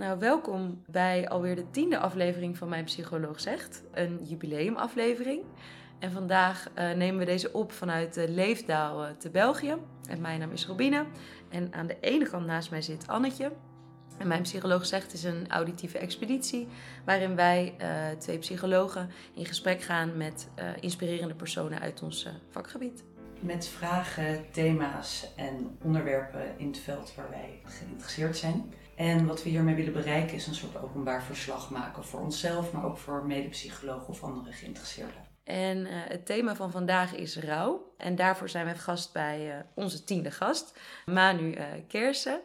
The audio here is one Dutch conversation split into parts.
Nou, welkom bij alweer de tiende aflevering van Mijn Psycholoog Zegt, een jubileumaflevering. En vandaag uh, nemen we deze op vanuit de Leefdaal uh, te België. En mijn naam is Robine. En aan de ene kant naast mij zit Annetje. En Mijn Psycholoog Zegt is een auditieve expeditie waarin wij, uh, twee psychologen, in gesprek gaan met inspirerende personen uit ons vakgebied. Met vragen, thema's en onderwerpen in het veld waar wij geïnteresseerd zijn. En wat we hiermee willen bereiken is een soort openbaar verslag maken voor onszelf, maar ook voor medepsychologen of andere geïnteresseerden. En uh, het thema van vandaag is rouw. En daarvoor zijn we gast bij uh, onze tiende gast, Manu uh, Kersen.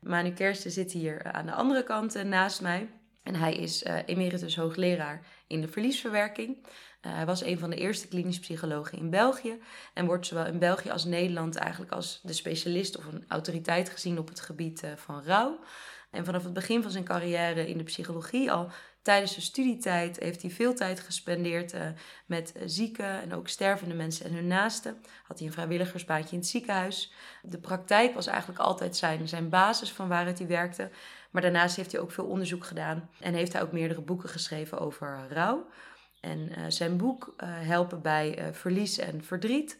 Manu Kersen zit hier aan de andere kant naast mij. En hij is emeritus hoogleraar in de verliesverwerking. hij was een van de eerste klinisch psychologen in België. En wordt zowel in België als Nederland eigenlijk als de specialist of een autoriteit gezien op het gebied van rouw. En vanaf het begin van zijn carrière in de psychologie, al tijdens zijn studietijd, heeft hij veel tijd gespendeerd uh, met zieke en ook stervende mensen en hun naasten. Had hij een vrijwilligersbaantje in het ziekenhuis. De praktijk was eigenlijk altijd zijn, zijn basis van waaruit hij werkte. Maar daarnaast heeft hij ook veel onderzoek gedaan en heeft hij ook meerdere boeken geschreven over rouw. En zijn boek Helpen bij verlies en verdriet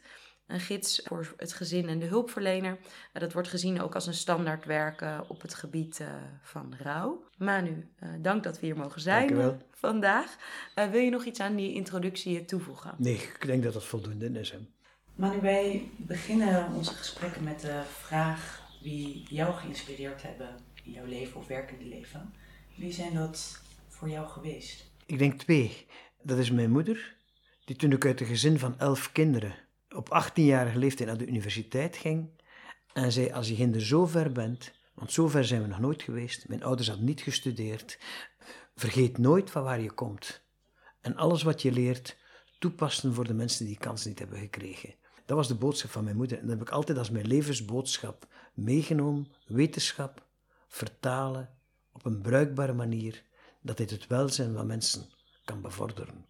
een gids voor het gezin en de hulpverlener. dat wordt gezien ook als een standaard werken op het gebied uh, van rouw. Manu, uh, dank dat we hier mogen zijn vandaag. Uh, wil je nog iets aan die introductie toevoegen? Nee, ik denk dat dat voldoende is. Hè. Manu, wij beginnen onze gesprekken met de vraag wie jou geïnspireerd hebben in jouw leven of werkende leven. Wie zijn dat voor jou geweest? Ik denk twee. Dat is mijn moeder, die toen ik uit een gezin van elf kinderen op 18-jarige leeftijd naar de universiteit ging en zei: Als je ginder zo ver bent, want zo ver zijn we nog nooit geweest, mijn ouders hadden niet gestudeerd, vergeet nooit van waar je komt. En alles wat je leert, toepassen voor de mensen die die kans niet hebben gekregen. Dat was de boodschap van mijn moeder. En dat heb ik altijd als mijn levensboodschap meegenomen. Wetenschap vertalen op een bruikbare manier, dat dit het welzijn van mensen kan bevorderen.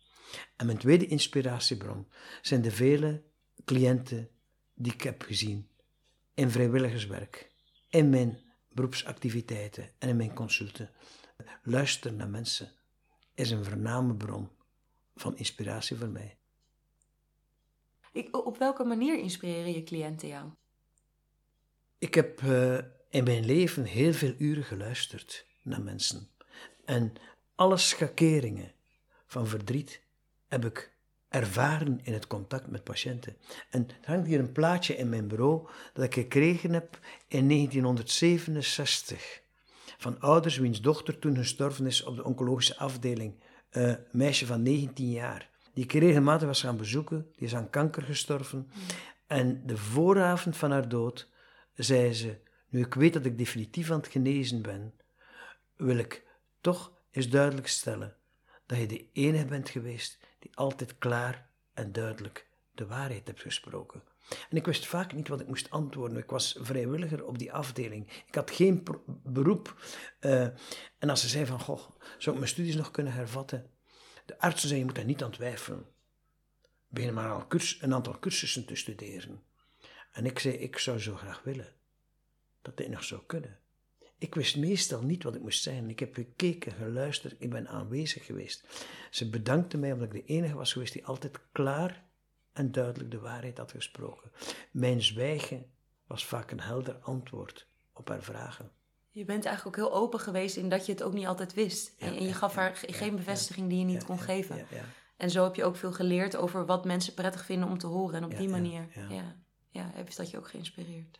En mijn tweede inspiratiebron zijn de vele cliënten die ik heb gezien in vrijwilligerswerk, in mijn beroepsactiviteiten en in mijn consulten. Luisteren naar mensen is een vername bron van inspiratie voor mij. Ik, op welke manier inspireren je cliënten jou? Ik heb uh, in mijn leven heel veel uren geluisterd naar mensen. En alle schakeringen van verdriet heb ik ervaren in het contact met patiënten. En er hangt hier een plaatje in mijn bureau dat ik gekregen heb in 1967 van ouders wiens dochter toen gestorven is op de oncologische afdeling, een meisje van 19 jaar, die ik regelmatig was gaan bezoeken, die is aan kanker gestorven. En de vooravond van haar dood zei ze, nu ik weet dat ik definitief aan het genezen ben, wil ik toch eens duidelijk stellen dat je de enige bent geweest die altijd klaar en duidelijk de waarheid hebt gesproken. En ik wist vaak niet wat ik moest antwoorden. Ik was vrijwilliger op die afdeling. Ik had geen beroep. Uh, en als ze zei van, goh, zou ik mijn studies nog kunnen hervatten? De artsen zei, je moet daar niet aan twijfelen. Begin maar al een aantal cursussen te studeren. En ik zei, ik zou zo graag willen dat dit nog zou kunnen. Ik wist meestal niet wat ik moest zeggen. Ik heb gekeken, geluisterd, ik ben aanwezig geweest. Ze bedankte mij omdat ik de enige was geweest die altijd klaar en duidelijk de waarheid had gesproken. Mijn zwijgen was vaak een helder antwoord op haar vragen. Je bent eigenlijk ook heel open geweest in dat je het ook niet altijd wist. en, je gaf haar geen bevestiging die je niet kon geven. En zo heb je ook veel geleerd over wat mensen prettig vinden om te horen. En op die manier ja. Ja, heeft dat je ook geïnspireerd.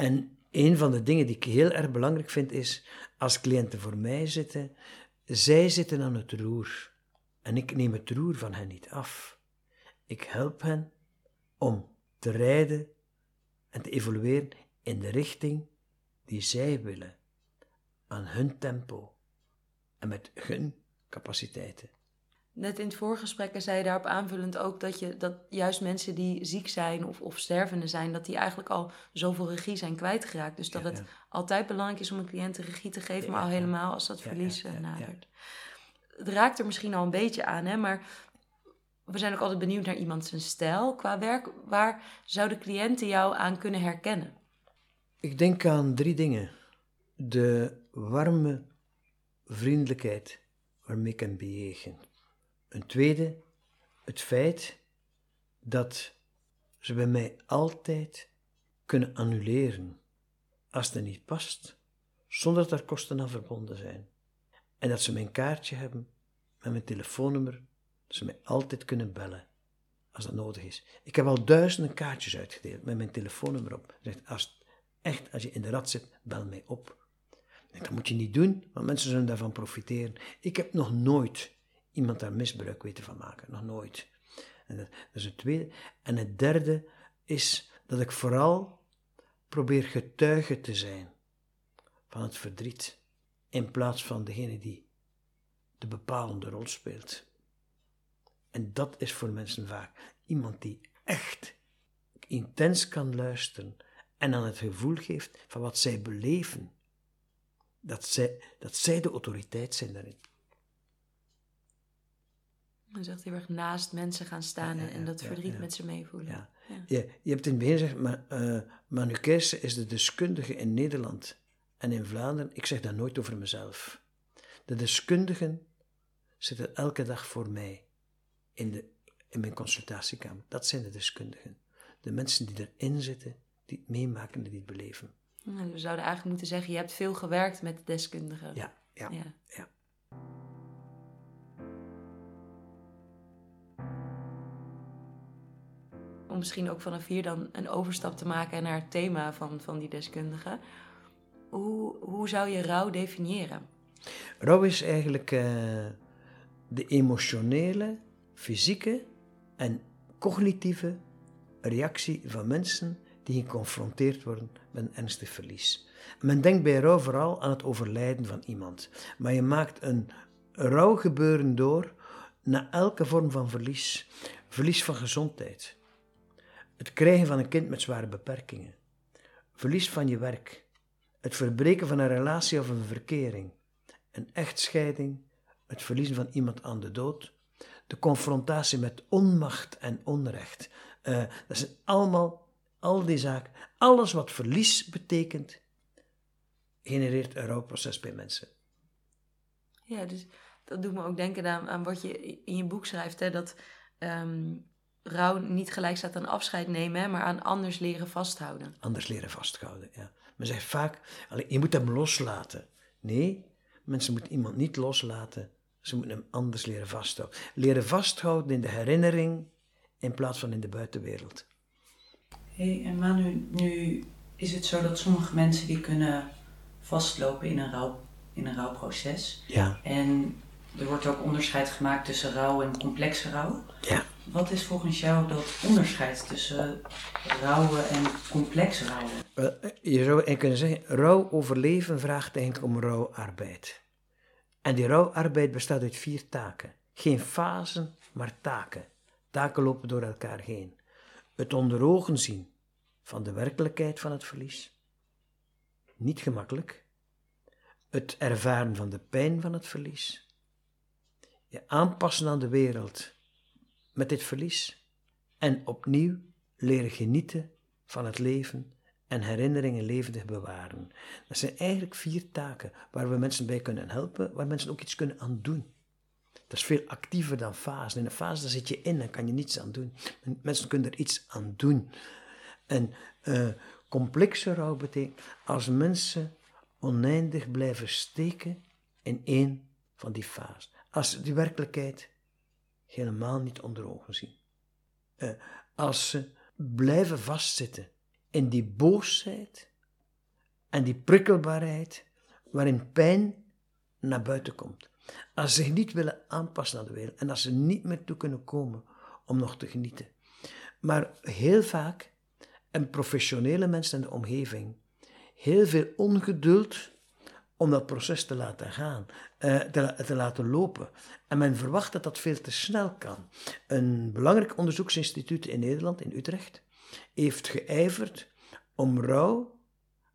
En een van de dingen die ik heel erg belangrijk vind is, als cliënten voor mij zitten, zij zitten aan het roer. En ik neem het roer van hen niet af. Ik help hen om te rijden en te evolueren in de richting die zij willen, aan hun tempo en met hun capaciteiten. Net in het voorgesprek zei je daarop aanvullend ook dat, je, dat juist mensen die ziek zijn of, of stervende zijn, dat die eigenlijk al zoveel regie zijn kwijtgeraakt. Dus dat het altijd belangrijk is om een cliënt de regie te geven, maar al helemaal als dat verlies eh, nadert. Het raakt er misschien al een beetje aan, hè, maar we zijn ook altijd benieuwd naar iemand zijn stijl qua werk. Waar zouden cliënten jou aan kunnen herkennen? Ik denk aan drie dingen. De warme vriendelijkheid waarmee ik kan bejegen. Een tweede, het feit dat ze bij mij altijd kunnen annuleren als het niet past, zonder dat er kosten aan verbonden zijn. En dat ze mijn kaartje hebben met mijn telefoonnummer, dat ze mij altijd kunnen bellen als dat nodig is. Ik heb al duizenden kaartjes uitgedeeld met mijn telefoonnummer op. Zegt, als echt, als je in de rat zit, bel mij op. dat moet je niet doen, want mensen zullen daarvan profiteren. Ik heb nog nooit iemand daar misbruik weten van maken. Nog nooit. En dat, dat is het tweede. En het derde is dat ik vooral probeer getuige te zijn van het verdriet, in plaats van degene die de bepalende rol speelt. En dat is voor mensen vaak iemand die echt intens kan luisteren en aan het gevoel geeft van wat zij beleven. Dat zij, dat zij de autoriteit zijn daarin. Je zegt heel erg naast mensen gaan staan en dat verdriet met ze meevoelen. Ja. Je, je hebt in het begin gezegd, maar, uh, Manu Keijsen is de deskundige in Nederland en in Vlaanderen. Ik zeg dat nooit over mezelf. De deskundigen zitten elke dag voor mij in, de, in mijn consultatiekamer. Dat zijn de deskundigen. De mensen die erin zitten, die het meemaken, die het beleven. we zouden eigenlijk moeten zeggen, je hebt veel gewerkt met deskundigen. Ja, ja, ja. ja. Misschien ook vanaf hier dan een overstap te maken naar het thema van, van die deskundigen. Hoe, hoe zou je rouw definiëren? Rouw is eigenlijk uh, de emotionele fysieke en cognitieve reactie van mensen die geconfronteerd worden met een ernstig verlies. Men denkt bij rouw vooral aan het overlijden van iemand, maar je maakt een rouwgebeuren door na elke vorm van verlies. Verlies van gezondheid, het krijgen van een kind met zware beperkingen, verlies van je werk, het verbreken van een relatie of een verkering, een echtscheiding, het verliezen van iemand aan de dood, de confrontatie met onmacht en onrecht. Uh, dat zijn allemaal, al die zaken. Alles wat verlies betekent, genereert een rouwproces bij mensen. Ja, dus dat doet me ook denken aan, aan wat je in je boek schrijft. Hè, dat um, rouw niet gelijk staat aan afscheid nemen, hè, maar aan anders leren vasthouden. Anders leren vasthouden, ja. Men zegt vaak, je moet hem loslaten. Nee, mensen moeten iemand niet loslaten ze moeten hem anders leren vasthouden. Leren vasthouden in de herinnering in plaats van in de buitenwereld. hey, en Manu, nu is het zo dat sommige mensen die kunnen vastlopen in een, rouw, in een rouwproces. Ja. En er wordt ook onderscheid gemaakt tussen rouwen en complexe rouw. Ja. Wat is volgens jou dat onderscheid tussen rouwen en complexe rouwen? Je zou kunnen zeggen, rouw overleven vraagt eigenlijk om rouwarbeid. En die rouwarbeid bestaat uit vier taken. Geen fasen, maar taken. Taken lopen door elkaar heen. Het onder ogen zien van de werkelijkheid van het verlies. Niet gemakkelijk. Het ervaren van de pijn van het verlies. Je aanpassen aan de wereld met dit verlies. En opnieuw leren genieten van het leven en herinneringen levendig bewaren. Dat zijn eigenlijk vier taken waar we mensen bij kunnen helpen, waar mensen ook iets kunnen aan doen. Dat is veel actiever dan fase. In een fase daar zit je in en kan je niets aan doen. Mensen kunnen er iets aan doen. En uh, complexe rouw betekent als mensen oneindig blijven steken in één van die fasen. Als die werkelijkheid helemaal niet onder ogen zien. Uh, als ze blijven vastzitten in die boosheid en die prikkelbaarheid waarin pijn naar buiten komt. Als ze zich niet willen aanpassen aan de wereld en als ze niet meer toe kunnen komen om nog te genieten. Maar heel vaak, en professionele mensen in de omgeving, heel veel ongeduld om dat proces te laten gaan, eh, te, te, laten lopen. En men verwacht dat dat veel te snel kan. Een belangrijk onderzoeksinstituut in Nederland, in Utrecht, heeft geijverd om rouw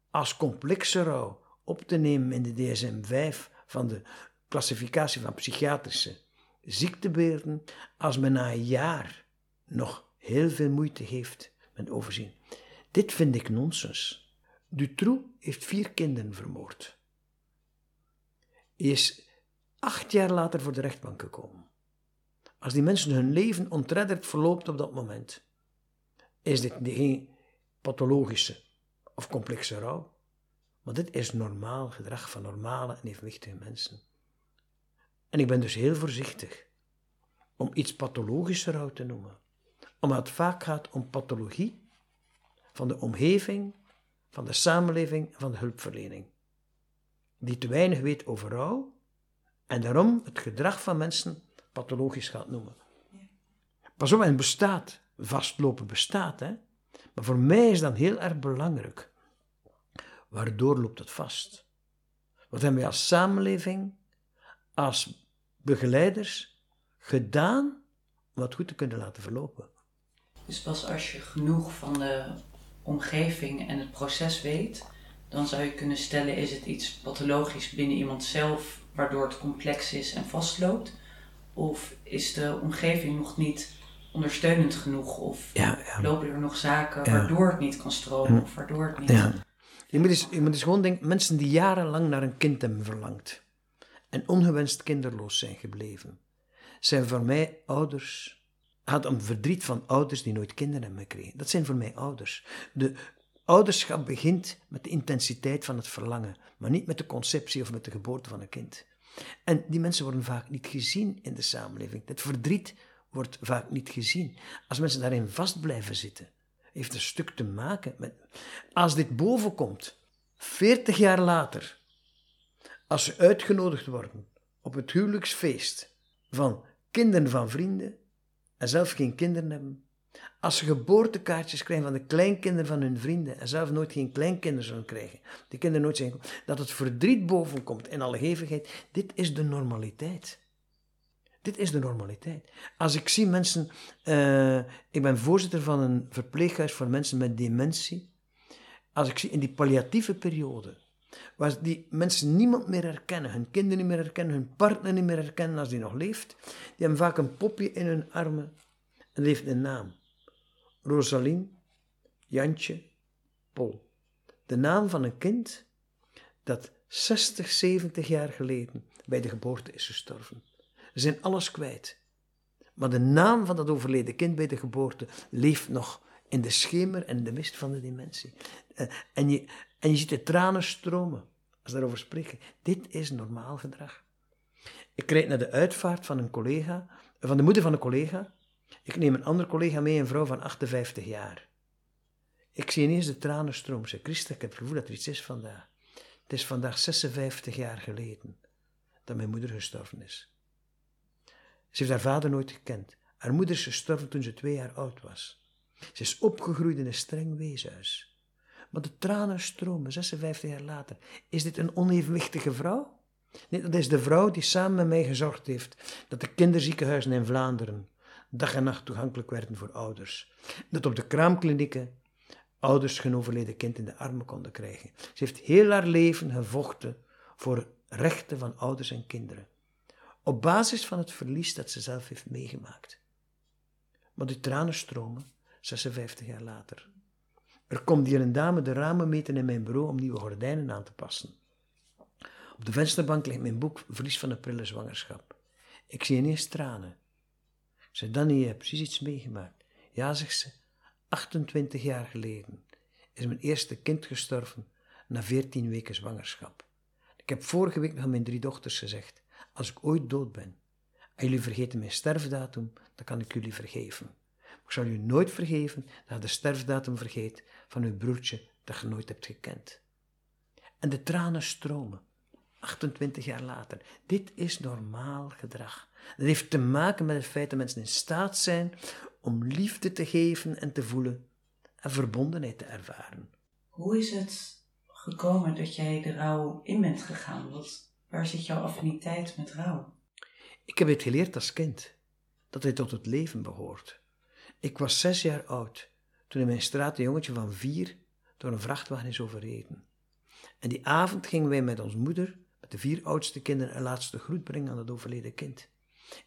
als complexe rouw op te nemen in de DSM-5 van de klassificatie van psychiatrische ziektebeelden, als men na een jaar nog heel veel moeite heeft met overzien. Dit vind ik nonsens. Dutroux heeft vier kinderen vermoord. Is acht jaar later voor de rechtbank gekomen. Als die mensen hun leven ontredderd verloopt op dat moment, is dit geen pathologische of complexe rouw, maar dit is normaal gedrag van normale en evenwichtige mensen. En ik ben dus heel voorzichtig om iets pathologische rouw te noemen, omdat het vaak gaat om pathologie van de omgeving, van de samenleving en van de hulpverlening, die te weinig weet over rouw en daarom het gedrag van mensen pathologisch gaat noemen. Pas op, en bestaat, vastlopen bestaat, hè. Maar voor mij is dan heel erg belangrijk, waardoor loopt het vast? Wat hebben wij als samenleving, als begeleiders gedaan om het goed te kunnen laten verlopen? Dus pas als je genoeg van de omgeving en het proces weet, dan zou je kunnen stellen: is het iets pathologisch binnen iemand zelf, waardoor het complex is en vastloopt? Of is de omgeving nog niet ondersteunend genoeg? Of Ja, ja. lopen er nog zaken waardoor het niet kan stromen? Of waardoor het niet... Ja. Je moet, eens, je moet eens gewoon denken, mensen die jarenlang naar een kind hebben verlangd en ongewenst kinderloos zijn gebleven, zijn voor mij ouders. Gaat om verdriet van ouders die nooit kinderen hebben gekregen. Dat zijn voor mij ouders. De ouderschap begint met de intensiteit van het verlangen, maar niet met de conceptie of met de geboorte van een kind. En die mensen worden vaak niet gezien in de samenleving. Het verdriet wordt vaak niet gezien. Als mensen daarin vast blijven zitten, heeft een stuk te maken met. Als dit bovenkomt, 40 jaar later, als ze uitgenodigd worden op het huwelijksfeest van kinderen van vrienden en zelf geen kinderen hebben, als ze geboortekaartjes krijgen van de kleinkinderen van hun vrienden en zelf nooit geen kleinkinderen zullen krijgen, die kinderen nooit zijn, dat het verdriet bovenkomt in alle hevigheid, dit is de normaliteit. Dit is de normaliteit. Als ik zie mensen, eh, ik ben voorzitter van een verpleeghuis voor mensen met dementie. Als ik zie in die palliatieve periode, waar die mensen niemand meer herkennen, hun kinderen niet meer herkennen, hun partner niet meer herkennen als die nog leeft, die hebben vaak een popje in hun armen en die heeft een naam. Rosalien, Jantje, Pol. De naam van een kind dat 60, 70 jaar geleden bij de geboorte is gestorven. Ze zijn alles kwijt. Maar de naam van dat overleden kind bij de geboorte leeft nog in de schemer en de mist van de dementie. Eh, En je, en je ziet de tranen stromen als ze daarover spreken. Dit is normaal gedrag. Ik rijd naar de uitvaart van een collega, van de moeder van een collega. Ik neem een andere collega mee, een vrouw van 58 jaar. Ik zie ineens de tranen stromen. Zeg, Christa, ik heb het gevoel dat er iets is vandaag. Het is vandaag 56 jaar geleden dat mijn moeder gestorven is. Ze heeft haar vader nooit gekend. Haar moeder is gestorven toen ze twee jaar oud was. Ze is opgegroeid in een streng weeshuis. Maar de tranen stromen, 56 jaar later. Is dit een onevenwichtige vrouw? Nee, dat is de vrouw die samen met mij gezorgd heeft dat de kinderziekenhuizen in Vlaanderen dag en nacht toegankelijk werden voor ouders. Dat op de kraamklinieken ouders hun overleden kind in de armen konden krijgen. Ze heeft heel haar leven gevochten voor rechten van ouders en kinderen. Op basis van het verlies dat ze zelf heeft meegemaakt. Maar die tranen stromen 56 jaar later. Er komt hier een dame de ramen meten in mijn bureau om nieuwe gordijnen aan te passen. Op de vensterbank ligt mijn boek Verlies van een prille zwangerschap. Ik zie ineens tranen. Zeg, Danny, je hebt precies iets meegemaakt. Ja, zegt ze, 28 jaar geleden is mijn eerste kind gestorven na 14 weken zwangerschap. Ik heb vorige week nog aan mijn drie dochters gezegd, als ik ooit dood ben en jullie vergeten mijn sterfdatum, dan kan ik jullie vergeven. Maar ik zal jullie nooit vergeven dat je de sterfdatum vergeet van uw broertje dat je nooit hebt gekend. En de tranen stromen. 28 jaar later. Dit is normaal gedrag. Dat heeft te maken met het feit dat mensen in staat zijn om liefde te geven en te voelen en verbondenheid te ervaren. Hoe is het gekomen dat jij de rouw in bent gegaan? Wat, waar zit jouw affiniteit met rouw? Ik heb het geleerd als kind, dat hij tot het leven behoort. Ik was zes jaar oud toen in mijn straat een jongetje van vier door een vrachtwagen is overreden. En die avond gingen wij met ons moeder, de vier oudste kinderen, een laatste groet brengen aan het overleden kind.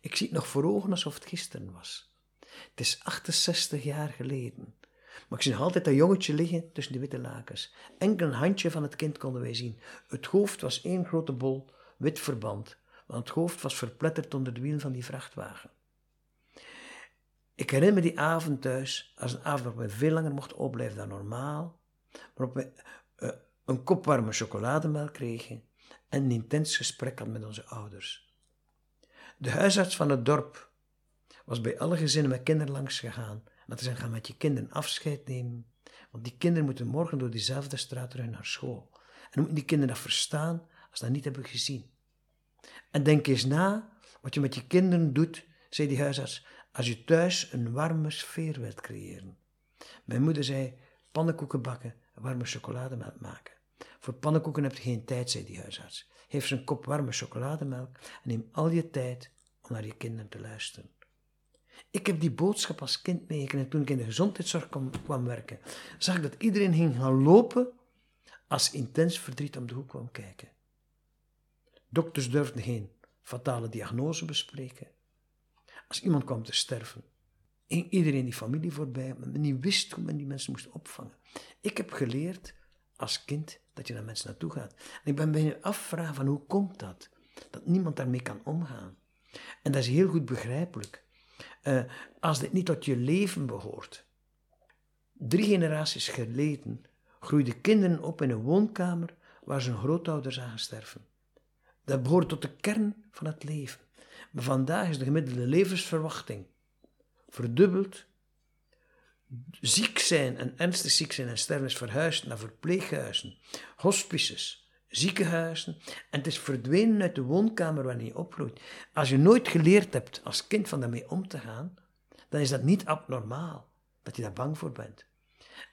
Ik zie het nog voor ogen alsof het gisteren was. Het is 68 jaar geleden. Maar ik zie nog altijd dat jongetje liggen tussen die witte lakens. Enkel een handje van het kind konden wij zien. Het hoofd was één grote bol, wit verband, want het hoofd was verpletterd onder de wiel van die vrachtwagen. Ik herinner me die avond thuis als een avond waarop we veel langer mochten opblijven dan normaal, waarop we uh, een kop warme chocolademelk kregen en een intens gesprek hadden met onze ouders. De huisarts van het dorp was bij alle gezinnen met kinderen langs gegaan. Dat ze gaan met je kinderen afscheid nemen, want die kinderen moeten morgen door diezelfde straat terug naar school. En moeten die kinderen dat verstaan als ze dat niet hebben gezien. En denk eens na wat je met je kinderen doet, zei die huisarts, als je thuis een warme sfeer wilt creëren. Mijn moeder zei, pannenkoeken bakken en warme chocolademelk maken. Voor pannenkoeken heb je geen tijd, zei die huisarts. Geef een kop warme chocolademelk en neem al je tijd om naar je kinderen te luisteren. Ik heb die boodschap als kind meegekregen toen ik in de gezondheidszorg kwam, werken. Zag ik dat iedereen ging gaan lopen als intens verdriet om de hoek kwam kijken. Dokters durfden geen fatale diagnose bespreken. Als iemand kwam te sterven, ging iedereen die familie voorbij, maar men niet wist hoe men die mensen moest opvangen. Ik heb geleerd als kind dat je naar mensen naartoe gaat. En ik ben bij je afvragen van hoe komt dat? Dat niemand daarmee kan omgaan. En dat is heel goed begrijpelijk. Uh, als dit niet tot je leven behoort. Drie generaties geleden groeiden kinderen op in een woonkamer waar ze hun grootouders zagen sterven. Dat behoort tot de kern van het leven. Maar vandaag is de gemiddelde levensverwachting verdubbeld. Ziek zijn en ernstig ziek zijn en sterven is verhuisd naar verpleeghuizen, hospices, ziekenhuizen. En het is verdwenen uit de woonkamer waar je opgroeit. Als je nooit geleerd hebt als kind van daarmee om te gaan, dan is dat niet abnormaal dat je daar bang voor bent.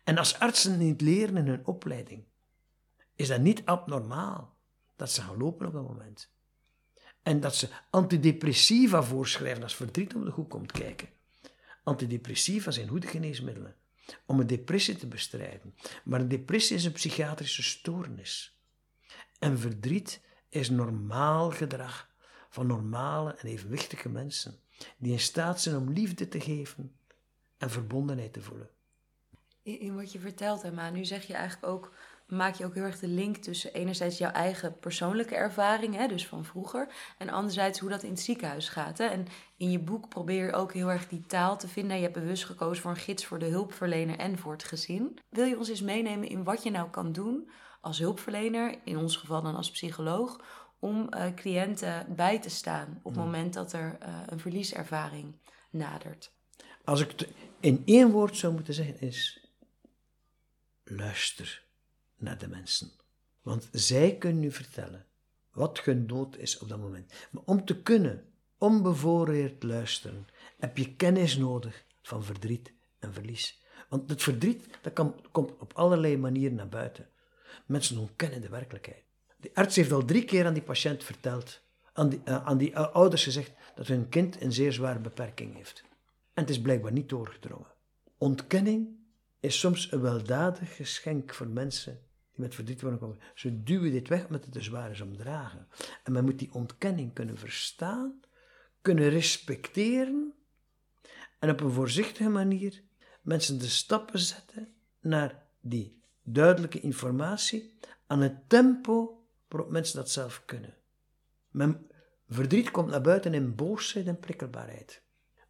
En als artsen niet leren in hun opleiding, is dat niet abnormaal dat ze gaan lopen op dat moment. En dat ze antidepressiva voorschrijven als verdriet om de hoek komt kijken. Antidepressiva zijn goede geneesmiddelen om een depressie te bestrijden. Maar een depressie is een psychiatrische stoornis. En verdriet is normaal gedrag van normale en evenwichtige mensen die in staat zijn om liefde te geven en verbondenheid te voelen. In, wat je vertelt, Emma, nu zeg je eigenlijk ook maak je ook heel erg de link tussen enerzijds jouw eigen persoonlijke ervaring, hè, dus van vroeger, en anderzijds hoe dat in het ziekenhuis gaat. Hè. En in je boek probeer je ook heel erg die taal te vinden. Je hebt bewust gekozen voor een gids voor de hulpverlener en voor het gezin. Wil je ons eens meenemen in wat je nou kan doen als hulpverlener, in ons geval dan als psycholoog, om uh, cliënten bij te staan op het moment dat er uh, een verlieservaring nadert? Als ik het in één woord zou moeten zeggen, is luister naar de mensen. Want zij kunnen u vertellen wat hun nood is op dat moment. Maar om te kunnen onbevoorreerd luisteren, heb je kennis nodig van verdriet en verlies. Want het verdriet dat komt op allerlei manieren naar buiten. Mensen ontkennen de werkelijkheid. De arts heeft al drie keer aan die patiënt verteld, aan die, uh, aan die ouders gezegd, dat hun kind een zeer zware beperking heeft. En het is blijkbaar niet doorgedrongen. Ontkenning is soms een weldadig geschenk voor mensen die met verdriet worden komen. Ze duwen dit weg omdat het te zwaar is om te dragen. En men moet die ontkenning kunnen verstaan, kunnen respecteren en op een voorzichtige manier mensen de stappen zetten naar die duidelijke informatie aan het tempo waarop mensen dat zelf kunnen. Men, verdriet komt naar buiten in boosheid en prikkelbaarheid.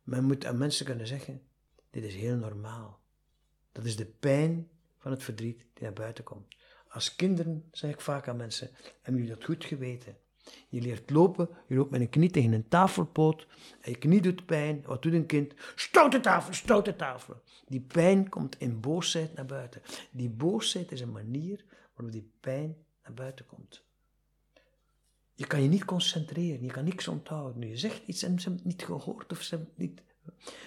Men moet aan mensen kunnen zeggen: dit is heel normaal. Dat is de pijn van het verdriet die naar buiten komt. Als kinderen zeg ik vaak aan mensen, hebben jullie dat goed geweten? Je leert lopen, je loopt met een knie tegen een tafelpoot en je knie doet pijn. Wat doet een kind? Stoot de tafel, stoot de tafel. Die pijn komt in boosheid naar buiten. Die boosheid is een manier waarop die pijn naar buiten komt. Je kan je niet concentreren, je kan niks onthouden. Je zegt iets en ze hebben het niet gehoord of ze hebben het niet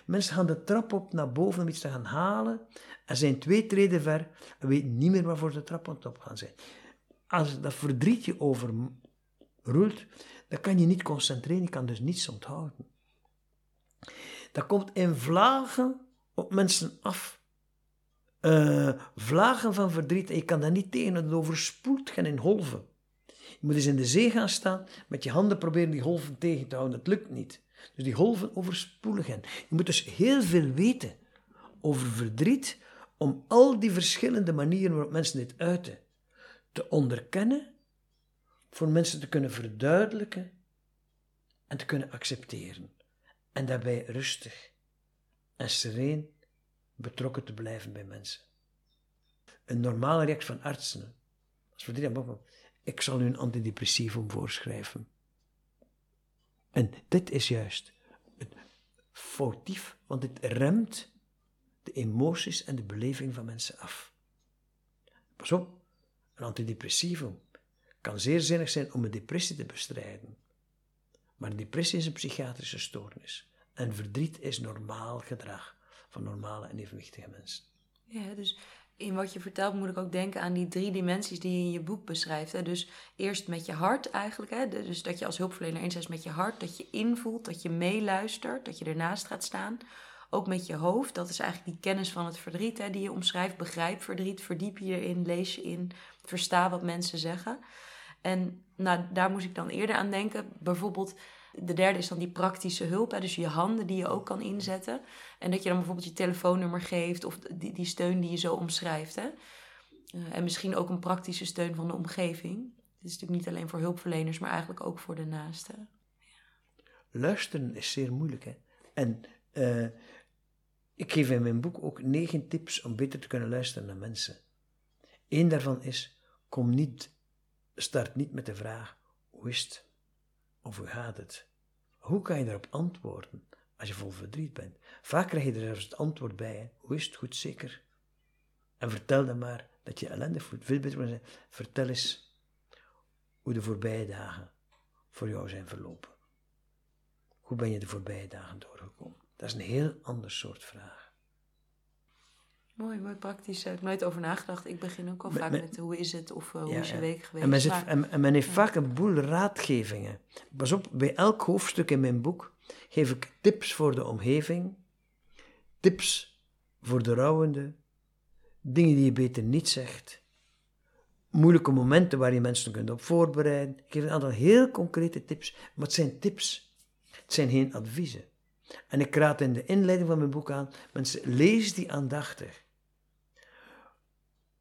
Mensen gaan de trap op naar boven om iets te gaan halen en zijn twee treden ver en weten niet meer waarvoor de trap op gaan zijn. Als dat verdriet je overroelt, dan kan je niet concentreren, je kan dus niets onthouden. Dat komt in vlagen op mensen af. Uh, vlagen van verdriet en je kan daar niet tegen, het overspoelt gaan in golven. Je moet eens in de zee gaan staan, met je handen proberen die golven tegen te houden, dat lukt niet. Dus die golven overspoelen hen. Je moet dus heel veel weten over verdriet om al die verschillende manieren waarop mensen dit uiten te onderkennen, voor mensen te kunnen verduidelijken en te kunnen accepteren. En daarbij rustig en sereen betrokken te blijven bij mensen. Een normale reactie van artsen, als we die hebben, ik zal u een antidepressivum voorschrijven. En dit is juist foutief, want dit remt de emoties en de beleving van mensen af. Pas op, een antidepressivum kan zeer zinnig zijn om een depressie te bestrijden. Maar depressie is een psychiatrische stoornis. En verdriet is normaal gedrag van normale en evenwichtige mensen. Ja, dus in wat je vertelt moet ik ook denken aan die drie dimensies die je in je boek beschrijft. Hè? Dus eerst met je hart eigenlijk. Hè? Dus dat je als hulpverlener eens met je hart, dat je invoelt, dat je meeluistert, dat je ernaast gaat staan. Ook met je hoofd, dat is eigenlijk die kennis van het verdriet hè, die je omschrijft. Begrijp verdriet, verdiep je erin, lees je in, versta wat mensen zeggen. En nou, daar moest ik dan eerder aan denken. Bijvoorbeeld, de derde is dan die praktische hulp. Dus je handen die je ook kan inzetten. En dat je dan bijvoorbeeld je telefoonnummer geeft of die, die steun die je zo omschrijft. Hè. Uh, en misschien ook een praktische steun van de omgeving. Dit is natuurlijk niet alleen voor hulpverleners, maar eigenlijk ook voor de naasten. Luisteren is zeer moeilijk. Hè? En uh, ik geef in mijn boek ook negen tips om beter te kunnen luisteren naar mensen. Eén daarvan is: kom niet, start niet met de vraag: hoe is het? Hoe gaat het? Hoe kan je daarop antwoorden als je vol verdriet bent? Vaak krijg je er zelfs het antwoord bij: hoe is het goed zeker? En vertel dan maar dat je ellendig voelt. Veel beter. Vertel eens hoe de voorbije dagen voor jou zijn verlopen. Hoe ben je de voorbije dagen doorgekomen? Dat is een heel ander soort vraag. Mooi, mooi praktisch. Daar heb ik nooit over nagedacht. Ik begin ook al vaak met hoe is het of uh, hoe ja, is je week geweest. En men, zit, en, en men heeft vaak een boel raadgevingen. Pas op, bij elk hoofdstuk in mijn boek geef ik tips voor de omgeving, tips voor de rouwende, dingen die je beter niet zegt, moeilijke momenten waar je mensen kunt op voorbereiden. Ik geef een aantal heel concrete tips, maar het zijn tips. Het zijn geen adviezen. En ik raad in de inleiding van mijn boek aan, mensen, lees die aandachtig.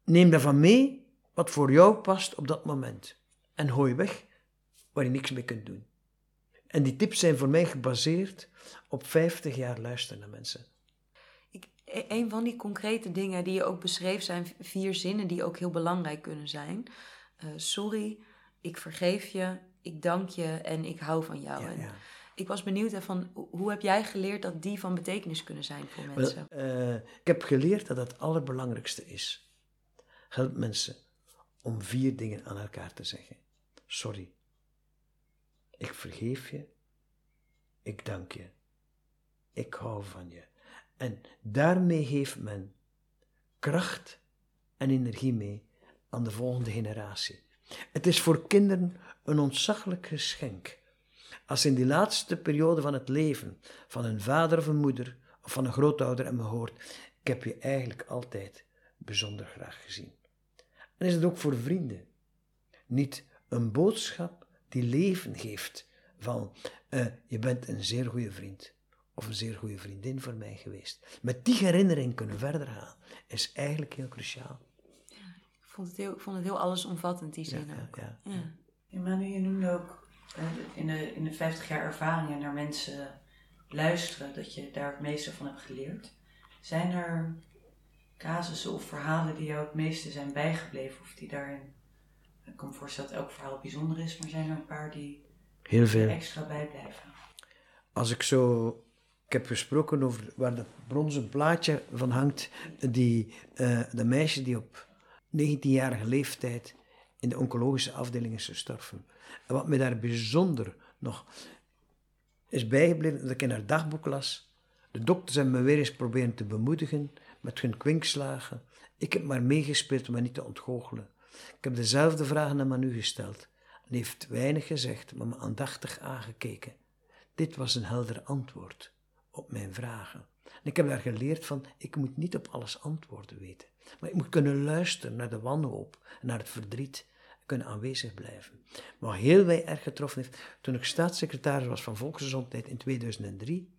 Neem daarvan mee wat voor jou past op dat moment. En gooi weg waar je niks mee kunt doen. En die tips zijn voor mij gebaseerd op 50 jaar luisteren naar mensen. Ik, e, een van die concrete dingen die je ook beschreef zijn vier zinnen die ook heel belangrijk kunnen zijn. Uh, sorry, ik vergeef je, ik dank je en ik hou van jou. Ja, ja ik was benieuwd van hoe heb jij geleerd dat die van betekenis kunnen zijn voor mensen? Uh, ik heb geleerd dat het allerbelangrijkste is. Help mensen om vier dingen aan elkaar te zeggen. Sorry. Ik vergeef je. Ik dank je. Ik hou van je. En daarmee geeft men kracht en energie mee aan de volgende generatie. Het is voor kinderen een ontzaglijk geschenk als in die laatste periode van het leven van een vader of een moeder of van een grootouder en me hoort, ik heb je eigenlijk altijd bijzonder graag gezien. En is het ook voor vrienden niet een boodschap die leven geeft van uh, je bent een zeer goede vriend of een zeer goede vriendin voor mij geweest. Met die herinnering kunnen verder gaan is eigenlijk heel cruciaal. Ja, ik vond het heel, ik vond het heel allesomvattend die zin ja, ook. Ja, ja. ja. Je noemde ook in de, in de 50 jaar ervaringen naar mensen luisteren, dat je daar het meeste van hebt geleerd. Zijn er casussen of verhalen die jou het meeste zijn bijgebleven of die daarin, ik kan me voorstellen dat elk verhaal bijzonder is, maar zijn er een paar die Heel veel. extra bijblijven? Als ik zo ik heb gesproken over waar dat bronzen plaatje van hangt, die, uh, de meisje die op 19-jarige leeftijd in de oncologische afdeling is gestorven. En wat me daar bijzonder nog is bijgebleven, dat ik in haar dagboek las. De dokters hebben me weer eens proberen te bemoedigen met hun kwinkslagen. Ik heb maar meegespeeld om me niet te ontgoochelen. Ik heb dezelfde vragen aan Manu gesteld. En heeft weinig gezegd, maar me aandachtig aangekeken. Dit was een helder antwoord op mijn vragen. En ik heb daar geleerd van, ik moet niet op alles antwoorden weten. Maar ik moet kunnen luisteren naar de wanhoop, naar het verdriet, kunnen aanwezig blijven. Maar heel wij erg getroffen heeft, toen ik staatssecretaris was van Volksgezondheid in 2003,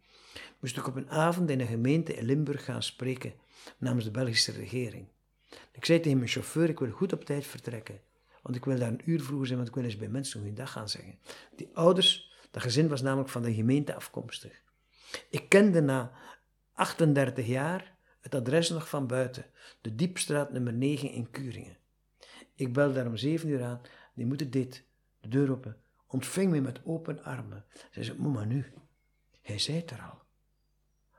moest ik op een avond in een gemeente in Limburg gaan spreken namens de Belgische regering. Ik zei tegen mijn chauffeur, ik wil goed op tijd vertrekken, want ik wil daar een uur vroeger zijn, want ik wil eens bij mensen een dag gaan zeggen. Die ouders, dat gezin was namelijk van de gemeente afkomstig. Ik kende na 38 jaar het adres nog van buiten, de Diepstraat nummer 9 in Kuringen. Ik bel daar om 7 uur aan, die moeten dit, de deur open, ontving me met open armen. Zij zei, mama nu, hij zei het er al.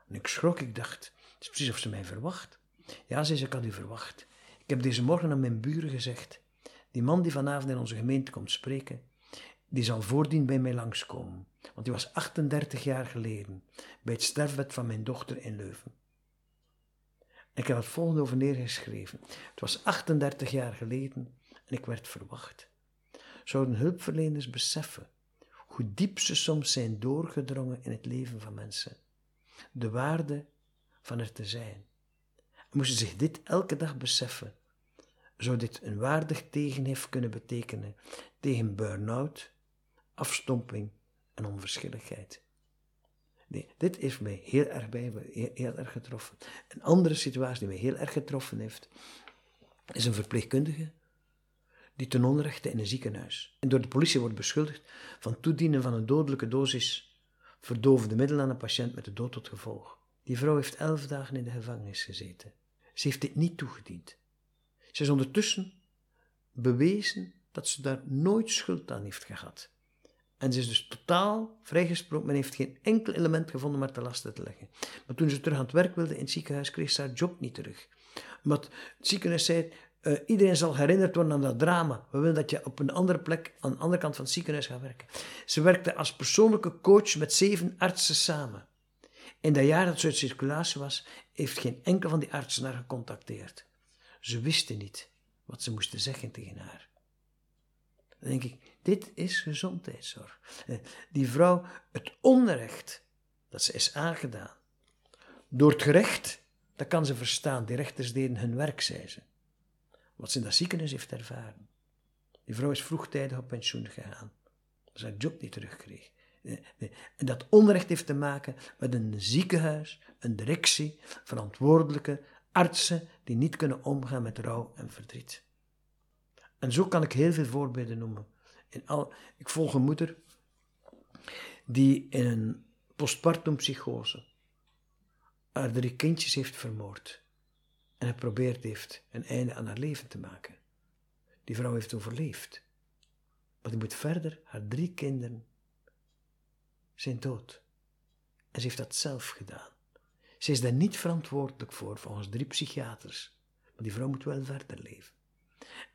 En ik schrok, ik dacht, het is precies of ze mij verwacht. Ja, zei ze, ik had u verwacht. Ik heb deze morgen aan mijn buren gezegd, die man die vanavond in onze gemeente komt spreken, die zal voordien bij mij langskomen. Want die was 38 jaar geleden bij het sterfbed van mijn dochter in Leuven. Ik heb het volgende over neergeschreven. Het was 38 jaar geleden en ik werd verwacht. Zouden hulpverleners beseffen hoe diep ze soms zijn doorgedrongen in het leven van mensen? De waarde van er te zijn. moesten zich dit elke dag beseffen, zou dit een waardig tegenhef kunnen betekenen tegen burn-out, afstomping en onverschilligheid. Nee, dit heeft mij heel erg bij, heel, heel, erg getroffen. Een andere situatie die mij heel erg getroffen heeft, is een verpleegkundige die ten onrechte in een ziekenhuis en door de politie wordt beschuldigd van toedienen van een dodelijke dosis verdovende middelen aan een patiënt met de dood tot gevolg. Die vrouw heeft elf dagen in de gevangenis gezeten. Ze heeft dit niet toegediend. Ze is ondertussen bewezen dat ze daar nooit schuld aan heeft gehad. En ze is dus totaal vrijgesproken. Men heeft geen enkel element gevonden om haar te lasten te leggen. Maar toen ze terug aan het werk wilde in het ziekenhuis, kreeg ze haar job niet terug. Omdat het ziekenhuis zei, uh, iedereen zal herinnerd worden aan dat drama. We willen dat je op een andere plek, aan de andere kant van het ziekenhuis gaat werken. Ze werkte als persoonlijke coach met zeven artsen samen. In dat jaar dat ze uit circulatie was, heeft geen enkel van die artsen haar gecontacteerd. Ze wisten niet wat ze moesten zeggen tegen haar. Dan denk ik, dit is gezondheidszorg. Eh, die vrouw, het onrecht dat ze is aangedaan, door het gerecht, dat kan ze verstaan. Die rechters deden hun werk, zei ze. Wat ze in dat ziekenhuis heeft ervaren. Die vrouw is vroegtijdig op pensioen gegaan. Ze haar job niet terugkreeg. En dat onrecht heeft te maken met een ziekenhuis, een directie, verantwoordelijke artsen die niet kunnen omgaan met rouw en verdriet. En zo kan ik heel veel voorbeelden noemen. In al, ik volg een moeder die in een postpartum psychose haar drie kindjes heeft vermoord en geprobeerd heeft een einde aan haar leven te maken. Die vrouw heeft overleefd, maar die moet verder, haar drie kinderen zijn dood. En ze heeft dat zelf gedaan. Ze is daar niet verantwoordelijk voor, volgens drie psychiaters. Maar die vrouw moet wel verder leven.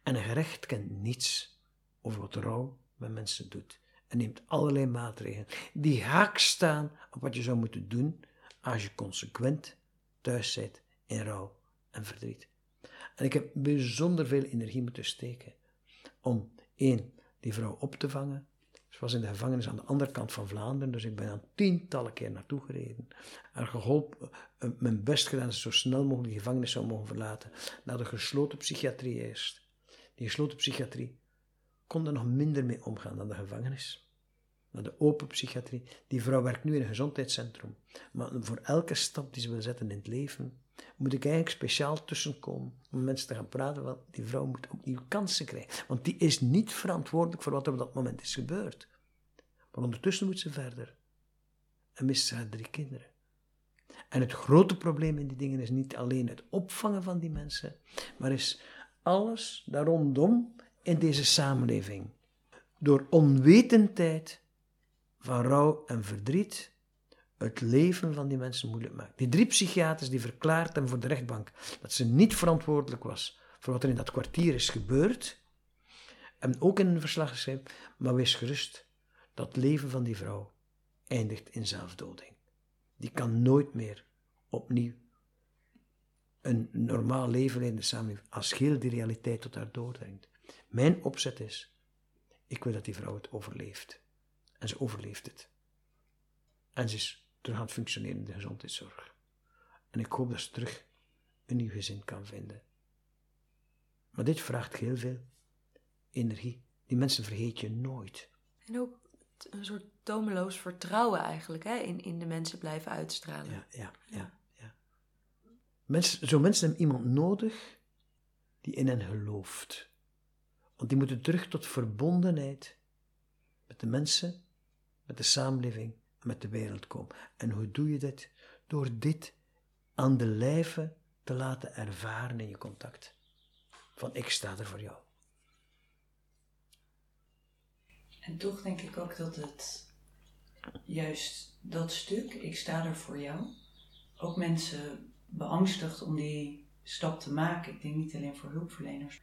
En een gerecht kent niets over wat rouw met mensen doet. En neemt allerlei maatregelen die haak staan op wat je zou moeten doen als je consequent thuis zit in rouw en verdriet. En ik heb bijzonder veel energie moeten steken om één, die vrouw op te vangen, ze was in de gevangenis aan de andere kant van Vlaanderen, dus ik ben aan tientallen keer naartoe gereden. Haar geholpen, eh, mijn best gedaan zo snel mogelijk de gevangenis zou mogen verlaten. Naar de gesloten psychiatrie eerst. Die gesloten psychiatrie kon er nog minder mee omgaan dan de gevangenis. Naar de open psychiatrie. Die vrouw werkt nu in een gezondheidscentrum. Maar voor elke stap die ze wil zetten in het leven, moet ik eigenlijk speciaal tussenkomen om mensen te gaan praten, want die vrouw moet opnieuw kansen krijgen. Want die is niet verantwoordelijk voor wat er op dat moment is gebeurd. Maar ondertussen moet ze verder. En mist ze haar drie kinderen. En het grote probleem in die dingen is niet alleen het opvangen van die mensen, maar is alles daar rondom in deze samenleving. Door onwetendheid van rouw en verdriet het leven van die mensen moeilijk maakt. Die drie psychiaters die verklaarden voor de rechtbank dat ze niet verantwoordelijk was voor wat er in dat kwartier is gebeurd, en ook in een verslag geschreven, maar wees gerust, dat leven van die vrouw eindigt in zelfdoding. Die kan nooit meer opnieuw een normaal leven de samenleving als heel die realiteit tot haar doordringt. Mijn opzet is, ik wil dat die vrouw het overleeft. En ze overleeft het. En ze is terug aan het functioneren in de gezondheidszorg. En ik hoop dat ze terug een nieuw gezin kan vinden. Maar dit vraagt heel veel energie. Die mensen vergeet je nooit. En ook een soort tomeloos vertrouwen eigenlijk hè? In, in de mensen blijven uitstralen. Ja, ja, ja. ja. Mensen, zo mensen hebben iemand nodig die in hen gelooft. Want die moeten terug tot verbondenheid met de mensen, met de samenleving en met de wereld komen. En hoe doe je dit? Door dit aan de lijve te laten ervaren in je contact. Van ik sta er voor jou. En toch denk ik ook dat het juist dat stuk, ik sta er voor jou, ook mensen beangstigt om die stap te maken. Ik denk niet alleen voor hulpverleners.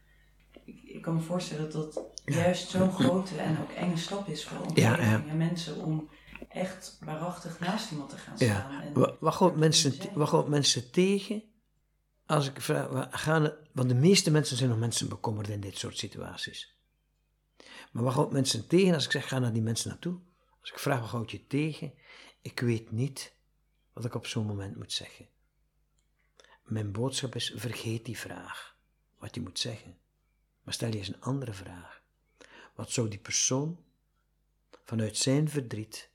Ik, ik kan me voorstellen dat dat juist zo'n grote en ook enge stap is voor omgeving en mensen om echt waarachtig naast iemand te gaan staan. Ja. En wat, gaat mensen, wat gaat mensen tegen als ik vraag, gaan, want de meeste mensen zijn nog mensen bekommerd in dit soort situaties. Maar wat houdt mensen tegen als ik zeg, ga naar die mensen naartoe? Als ik vraag, wat houd je tegen? Ik weet niet wat ik op zo'n moment moet zeggen. Mijn boodschap is, vergeet die vraag, wat je moet zeggen. Maar stel je eens een andere vraag. Wat zou die persoon vanuit zijn verdriet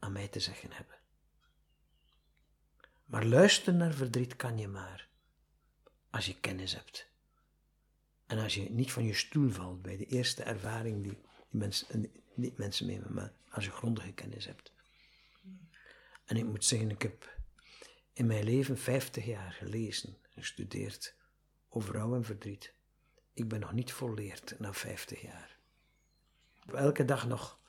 aan mij te zeggen hebben? Maar luisteren naar verdriet kan je maar als je kennis hebt. En als je niet van je stoel valt bij de eerste ervaring die, die mensen, niet mensen nemen, maar als je grondige kennis hebt. En ik moet zeggen, ik heb in mijn leven 50 jaar gelezen en gestudeerd over rouw en verdriet. Ik ben nog niet volleerd na 50 jaar. Elke dag nog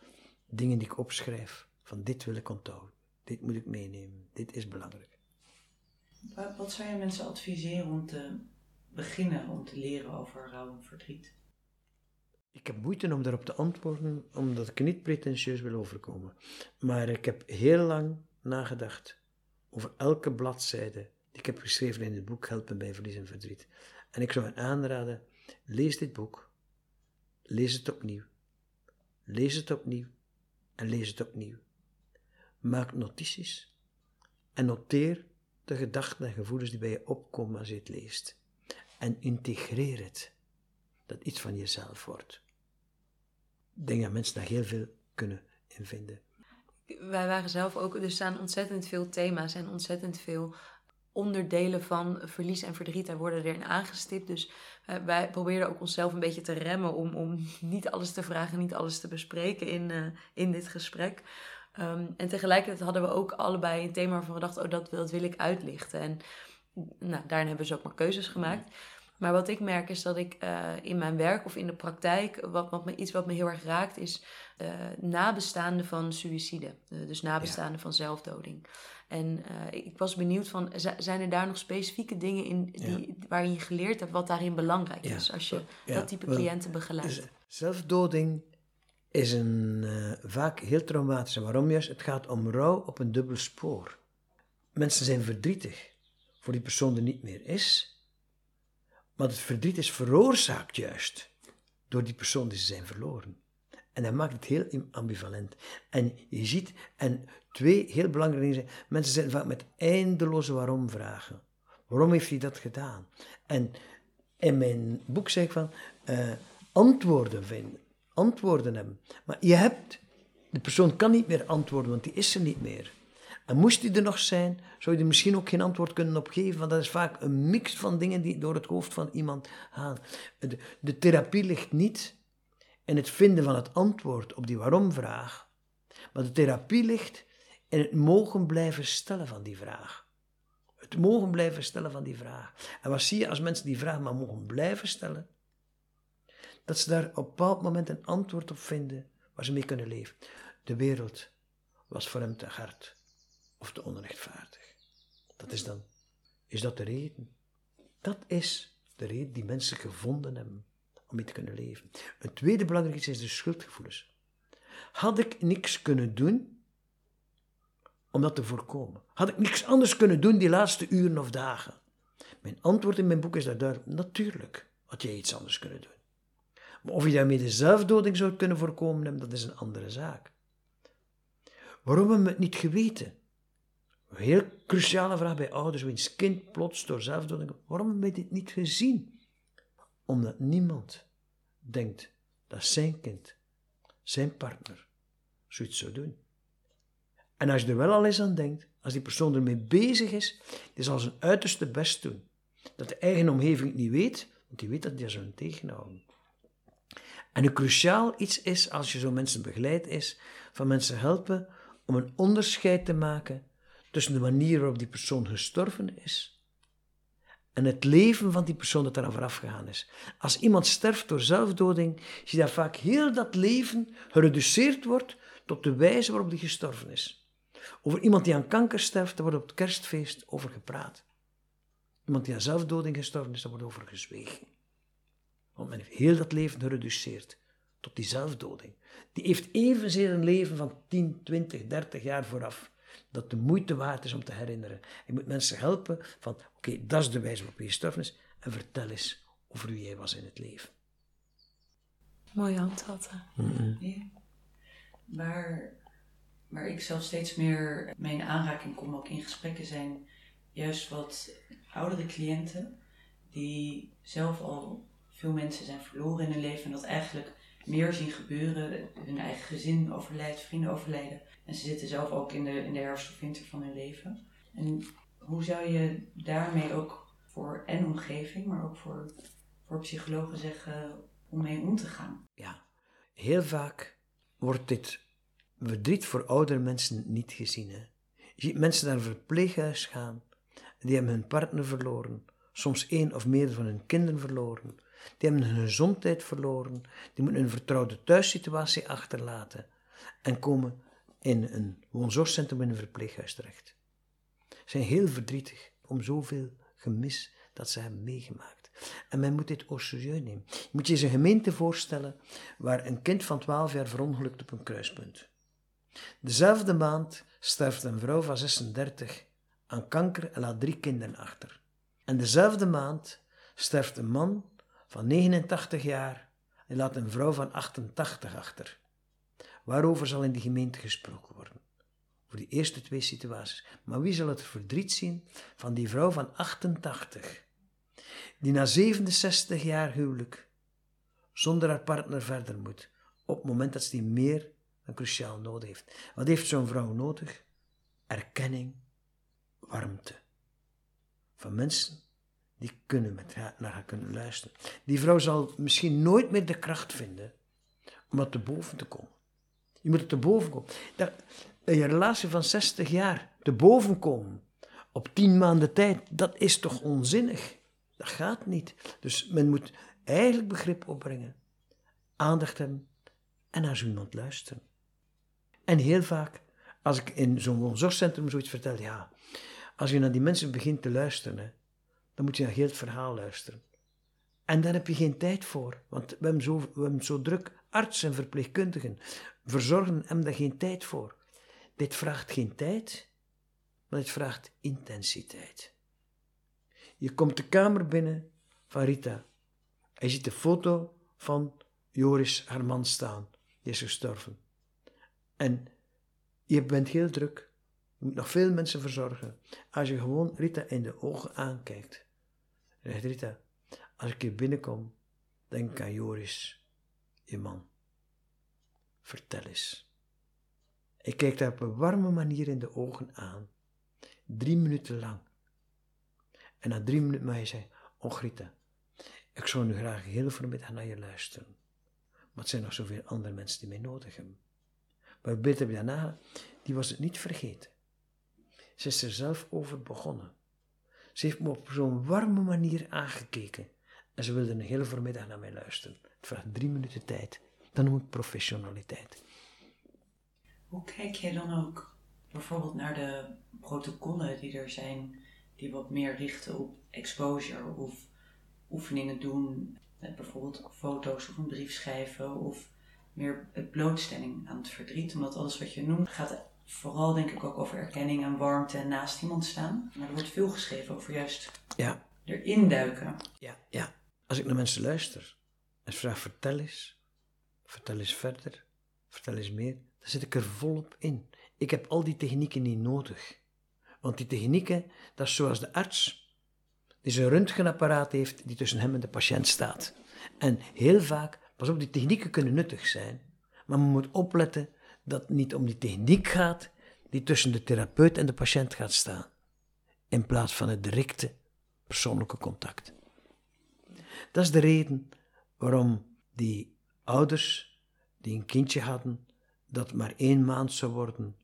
dingen die ik opschrijf, van dit wil ik onthouden, dit moet ik meenemen, dit is belangrijk. Wat zou je mensen adviseren om te beginnen om te leren over rouw en verdriet? Ik heb moeite om daarop te antwoorden, omdat ik niet pretentieus wil overkomen. Maar ik heb heel lang nagedacht over elke bladzijde die ik heb geschreven in het boek Helpen bij Verlies en Verdriet. En ik zou hen aanraden, lees dit boek, lees het opnieuw, lees het opnieuw en lees het opnieuw. Maak notities en noteer de gedachten en gevoelens die bij je opkomen als je het leest. En integreer het, dat iets van jezelf wordt. Ik denk dat mensen daar heel veel kunnen in vinden. Wij waren zelf ook, er staan ontzettend veel thema's en ontzettend veel onderdelen van verlies en verdriet. Daar worden erin aangestipt. Dus uh, wij probeerden ook onszelf een beetje te remmen om, om niet alles te vragen, niet alles te bespreken in, uh, in dit gesprek. Um, en tegelijkertijd hadden we ook allebei een thema waarvan we dachten, oh, dat, dat wil ik uitlichten. En nou, daarin hebben ze ook maar keuzes gemaakt. Maar wat ik merk is dat ik uh, in mijn werk of in de praktijk, wat, wat me, iets wat me heel erg raakt, is uh, nabestaanden van suïcide. Uh, dus nabestaanden ja. van zelfdoding. En ik was benieuwd van, zijn er daar nog specifieke dingen in die, ja. waarin je geleerd hebt wat daarin belangrijk ja. is als je dat type cliënten begeleidt? Dus zelfdoding is een, vaak heel traumatisch. En waarom juist? Het gaat om rouw op een dubbel spoor. Mensen zijn verdrietig voor die persoon er niet meer is. Maar het verdriet is veroorzaakt juist door die persoon die ze zijn verloren. En dat maakt het heel ambivalent. En je ziet, en twee heel belangrijke dingen zijn, mensen zijn vaak met eindeloze waarom vragen. Waarom heeft hij dat gedaan? En in mijn boek zeg ik van, uh, antwoorden vinden, antwoorden hebben. Maar je hebt, de persoon kan niet meer antwoorden, want die is er niet meer. En moest die er nog zijn, zou je er misschien ook geen antwoord kunnen op geven, want dat is vaak een mix van dingen die door het hoofd van iemand gaan. De, de therapie ligt niet in het vinden van het antwoord op die waarom-vraag, maar de therapie ligt in het mogen blijven stellen van die vraag. Het mogen blijven stellen van die vraag. En wat zie je als mensen die vraag maar mogen blijven stellen? Dat ze daar op een bepaald moment een antwoord op vinden waar ze mee kunnen leven. De wereld was voor hem te hard of te onrechtvaardig. Dat is dan, is dat de reden? Dat is de reden die mensen gevonden hebben om mee te kunnen leven. Een tweede belangrijk iets is de schuldgevoelens. Had ik niks kunnen doen om dat te voorkomen? Had ik niks anders kunnen doen die laatste uren of dagen? Mijn antwoord in mijn boek is daar natuurlijk had jij iets anders kunnen doen. Maar of je daarmee de zelfdoding zou kunnen voorkomen, dat is een andere zaak. Waarom hebben we het niet geweten? Een heel cruciale vraag bij ouders, wiens kind plots door zelfdoding... Waarom hebben we dit niet gezien? Omdat niemand denkt dat zijn kind, zijn partner, zoiets zou doen. En als je er wel al eens aan denkt, als die persoon ermee bezig is, die zal zijn uiterste best doen. Dat de eigen omgeving het niet weet, want die weet dat die zou tegenhouden. En een cruciaal iets is, als je zo mensen begeleidt, is van mensen helpen om een onderscheid te maken tussen de manier waarop die persoon gestorven is en het leven van die persoon dat eraan vooraf gegaan is. Als iemand sterft door zelfdoding, zie je dat vaak heel dat leven gereduceerd wordt tot de wijze waarop die gestorven is. Over iemand die aan kanker sterft, daar wordt op het kerstfeest over gepraat. Iemand die aan zelfdoding gestorven is, daar wordt over gezwegen. Want men heeft heel dat leven gereduceerd tot die zelfdoding. Die heeft evenzeer een leven van 10, 20, 30 jaar vooraf. Dat de moeite waard is om te herinneren. Je moet mensen helpen van, oké, dat is de wijze waarop je gestorven is. En vertel eens over wie jij was in het leven. Mooie handvatten. Ja. Waar, waar ik zelf steeds meer mee in aanraking kom, ook in gesprekken, zijn juist wat oudere cliënten die zelf al veel mensen zijn verloren in hun leven en dat eigenlijk meer zien gebeuren. Hun eigen gezin overlijdt, vrienden overlijden. En ze zitten zelf ook in de, in de herfst of winter van hun leven. En hoe zou je daarmee ook voor en omgeving, maar ook voor, voor psychologen zeggen om mee om te gaan? Ja, heel vaak wordt dit verdriet voor oudere mensen niet gezien. Hè? Je ziet mensen naar een verpleeghuis gaan, die hebben hun partner verloren, soms één of meer van hun kinderen verloren. Die hebben hun gezondheid verloren, die moeten een vertrouwde thuissituatie achterlaten en komen in een woonzorgcentrum in een verpleeghuis terecht. Ze zijn heel verdrietig om zoveel gemis dat ze hebben meegemaakt. En men moet dit au serieus nemen. Je moet je eens een gemeente voorstellen waar een kind van 12 jaar verongelukt op een kruispunt. Dezelfde maand sterft een vrouw van 36 aan kanker en laat drie kinderen achter. En dezelfde maand sterft een man van 89 jaar en laat een vrouw van 88 achter. Waarover zal in die gemeente gesproken worden? Voor die eerste twee situaties. Maar wie zal het verdriet zien van die vrouw van 88, die na 67 jaar huwelijk zonder haar partner verder moet, op het moment dat ze die meer dan cruciaal nodig heeft? Wat heeft zo'n vrouw nodig? Erkenning, warmte. Van mensen die kunnen met haar, naar haar kunnen luisteren. Die vrouw zal misschien nooit meer de kracht vinden om er te boven te komen. Je moet er te boven komen. Dat, je relatie van 60 jaar te boven komen op 10 maanden tijd, dat is toch onzinnig? Dat gaat niet. Dus men moet eigenlijk begrip opbrengen, aandacht hebben en naar zo iemand luisteren. En heel vaak, als ik in zo'n woonzorgcentrum zoiets vertel, ja, als je naar die mensen begint te luisteren, dan moet je naar heel het verhaal luisteren. En daar heb je geen tijd voor, want we hebben zo, we zo druk. Artsen en verpleegkundigen, verzorgen hebben daar geen tijd voor. Dit vraagt geen tijd, maar het vraagt intensiteit. Je komt de kamer binnen van Rita. Hij ziet de foto van Joris, haar man, staan. Die is gestorven. En je bent heel druk. Je moet nog veel mensen verzorgen. Als je gewoon Rita in de ogen aankijkt. Zegt Rita, als ik hier binnenkom, denk aan Joris, je man. Vertel eens. Ik kijk haar op een warme manier in de ogen aan. Drie minuten lang. En na drie minuten je zeggen, oh Rita, ik zou nu graag heel vanmiddag naar je luisteren. Maar het zijn nog zoveel andere mensen die mij nodig hebben. Maar beter daarna, die was het niet vergeten. Ze is er zelf over begonnen. Ze heeft me op zo'n warme manier aangekeken. En ze wilde een hele voormiddag naar mij luisteren. Het vraagt drie minuten tijd. Dan noem ik professionaliteit. Hoe kijk je dan ook bijvoorbeeld naar de protocollen die er zijn, die wat meer richten op exposure of oefeningen doen, met bijvoorbeeld foto's of een brief schrijven of meer blootstelling aan het verdriet? Omdat alles wat je noemt gaat vooral denk ik ook over erkenning en warmte en naast iemand staan. Maar er wordt veel geschreven over juist Ja, erin duiken. ja, ja. Als ik naar mensen luister en vraag vertel eens, vertel eens verder, vertel eens meer, dan zit ik er volop in. Ik heb al die technieken niet nodig. Want die technieken, dat is zoals de arts die zijn röntgenapparaat heeft die tussen hem en de patiënt staat. En heel vaak, pas op, die technieken kunnen nuttig zijn, maar men moet opletten dat het niet om die techniek gaat die tussen de therapeut en de patiënt gaat staan, in plaats van het directe persoonlijke contact. Dat is de reden waarom die Ouders die een kindje hadden dat maar één maand zou worden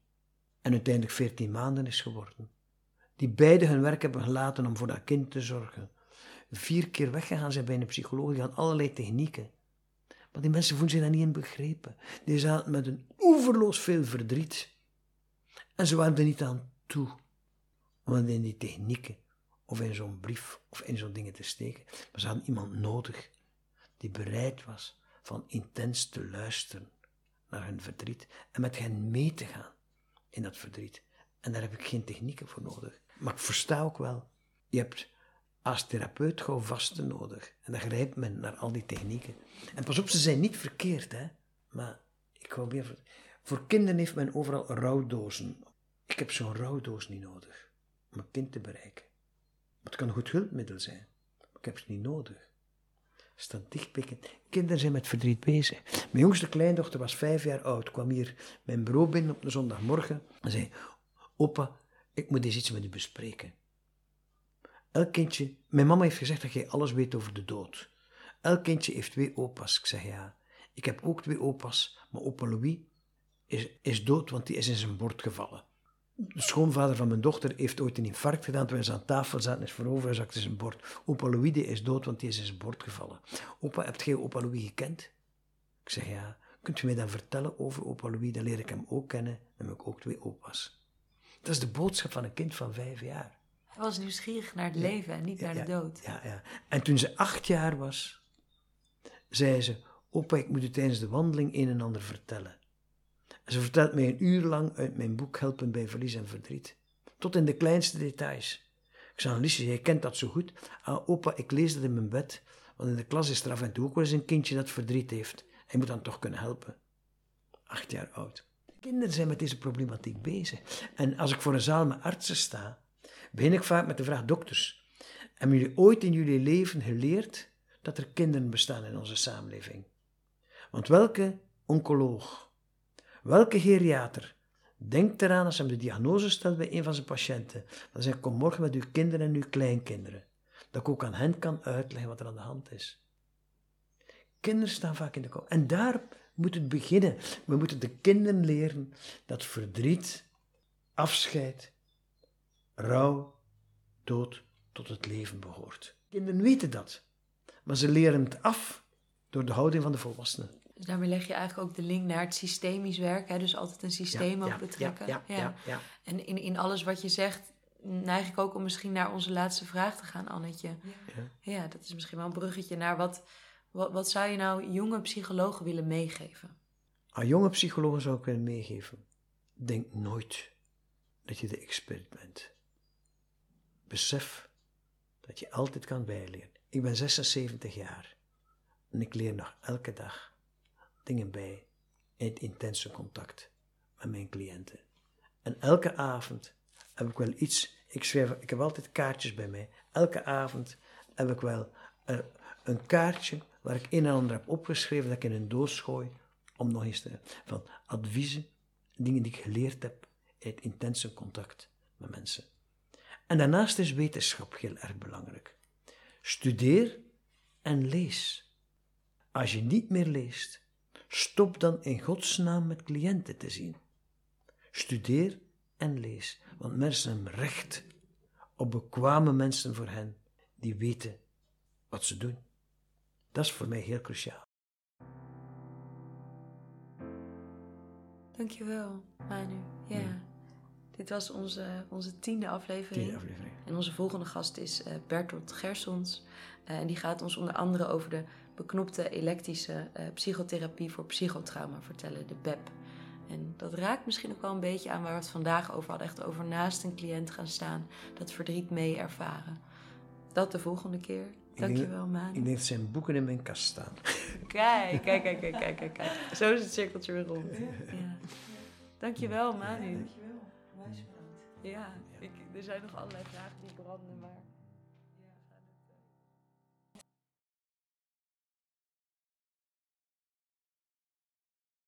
en uiteindelijk veertien maanden is geworden. Die beide hun werk hebben gelaten om voor dat kind te zorgen. Vier keer weggegaan zijn bij een psycholoog, die had allerlei technieken. Maar die mensen voelen zich daar niet in begrepen. Die zaten met een oeverloos veel verdriet. En ze waren er niet aan toe om in die technieken of in zo'n brief of in zo'n dingen te steken. Maar ze hadden iemand nodig die bereid was van intens te luisteren naar hun verdriet en met hen mee te gaan in dat verdriet. En daar heb ik geen technieken voor nodig. Maar ik versta ook wel, je hebt als therapeut gewoon vasten nodig. En dan grijpt men naar al die technieken. En pas op, ze zijn niet verkeerd, hè. Maar ik hou weer... Voor kinderen heeft men overal rouwdozen. Ik heb zo'n rouwdoos niet nodig om een kind te bereiken. Het kan een goed hulpmiddel zijn, maar ik heb het niet nodig. Staat dicht Kinderen zijn met verdriet bezig. Mijn jongste kleindochter was vijf jaar oud, kwam hier mijn bureau binnen op een zondagmorgen en zei: Opa, ik moet eens iets met u bespreken. Elk kindje, mijn mama heeft gezegd dat jij alles weet over de dood. Elk kindje heeft twee opa's. Ik zeg ja. Ik heb ook twee opa's, maar opa Louis is, is dood, want die is in zijn bord gevallen. De schoonvader van mijn dochter heeft ooit een infarct gedaan toen we aan tafel zaten, is voorover gezakt in zijn bord. Opa Louis is dood, want die is in zijn bord gevallen. Opa, hebt jij opa Louis gekend? Ik zeg ja. Kunt u mij dan vertellen over opa Louis? Dan leer ik hem ook kennen. Dan heb ik ook twee opa's. Dat is de boodschap van een kind van vijf jaar. Hij was nieuwsgierig naar het leven en niet naar de dood. Ja, ja. En toen ze acht jaar was, zei ze: Opa, ik moet u tijdens de wandeling een en ander vertellen. En ze vertelt mij een uur lang uit mijn boek Helpen bij Verlies en Verdriet. Tot in de kleinste details. Ik zei aan Liesje, jij kent dat zo goed. Ah, opa, ik lees dat in mijn bed. Want in de klas is er af en toe ook wel eens een kindje dat verdriet heeft. Je moet dan toch kunnen helpen. Acht jaar oud. Kinderen zijn met deze problematiek bezig. En als ik voor een zaal met artsen sta, begin ik vaak met de vraag: dokters, hebben jullie ooit in jullie leven geleerd dat er kinderen bestaan in onze samenleving? Want welke oncoloog, welke geriater denkt eraan als hij de diagnose stelt bij een van zijn patiënten? Dan zegt: Kom morgen met uw kinderen en uw kleinkinderen. Dat ik ook aan hen kan uitleggen wat er aan de hand is. Kinderen staan vaak in de kop. En daar moet het beginnen. We moeten de kinderen leren dat verdriet, afscheid, rouw, dood tot het leven behoort. Kinderen weten dat, maar ze leren het af door de houding van de volwassenen. Dus daarmee leg je eigenlijk ook de link naar het systemisch werk. Hè? Dus altijd een systeem ook betrekken. Ja, ja, ja, En in, in alles wat je zegt, neig ik ook om misschien naar onze laatste vraag te gaan, Annetje. Ja, dat is misschien wel een bruggetje naar wat, wat, wat zou je nou jonge psychologen willen meegeven? Aan jonge psychologen zou ik willen meegeven. Denk nooit dat je de expert bent. Besef dat je altijd kan bijleren. Ik ben 76 jaar en ik leer nog elke dag dingen bij in het intense contact met mijn cliënten. En elke avond heb ik wel iets. Ik, schrijf, ik heb altijd kaartjes bij mij. Elke avond heb ik wel een, een kaartje waar ik een en ander heb opgeschreven dat ik in een doos gooi om nog eens te... Van adviezen, dingen die ik geleerd heb in het intense contact met mensen. En daarnaast is wetenschap heel erg belangrijk. Studeer en lees. Als je niet meer leest, stop dan in godsnaam met cliënten te zien. Studeer en lees, want mensen hebben recht op bekwame mensen voor hen die weten wat ze doen. Dat is voor mij heel cruciaal. Dankjewel, Manu. Ja. Dit was onze, onze tiende aflevering. Tiende aflevering. En onze volgende gast is uh, Bertolt Gersons. Uh, en die gaat ons onder andere over de beknopte elektrische uh, psychotherapie voor psychotrauma vertellen, de BEP. En dat raakt misschien ook wel een beetje aan waar we het vandaag over hadden. Echt over naast een cliënt gaan staan, dat verdriet mee ervaren. Dat de volgende keer. Dankjewel, Maan. Ik denk dat zijn boeken in mijn kast staan. Kijk, kijk, kijk, kijk, kijk, kijk. Zo is het cirkeltje weer rond. Ja. Dankjewel, Manu. dankjewel. Ja, ik, er zijn nog allerlei vragen die branden, maar...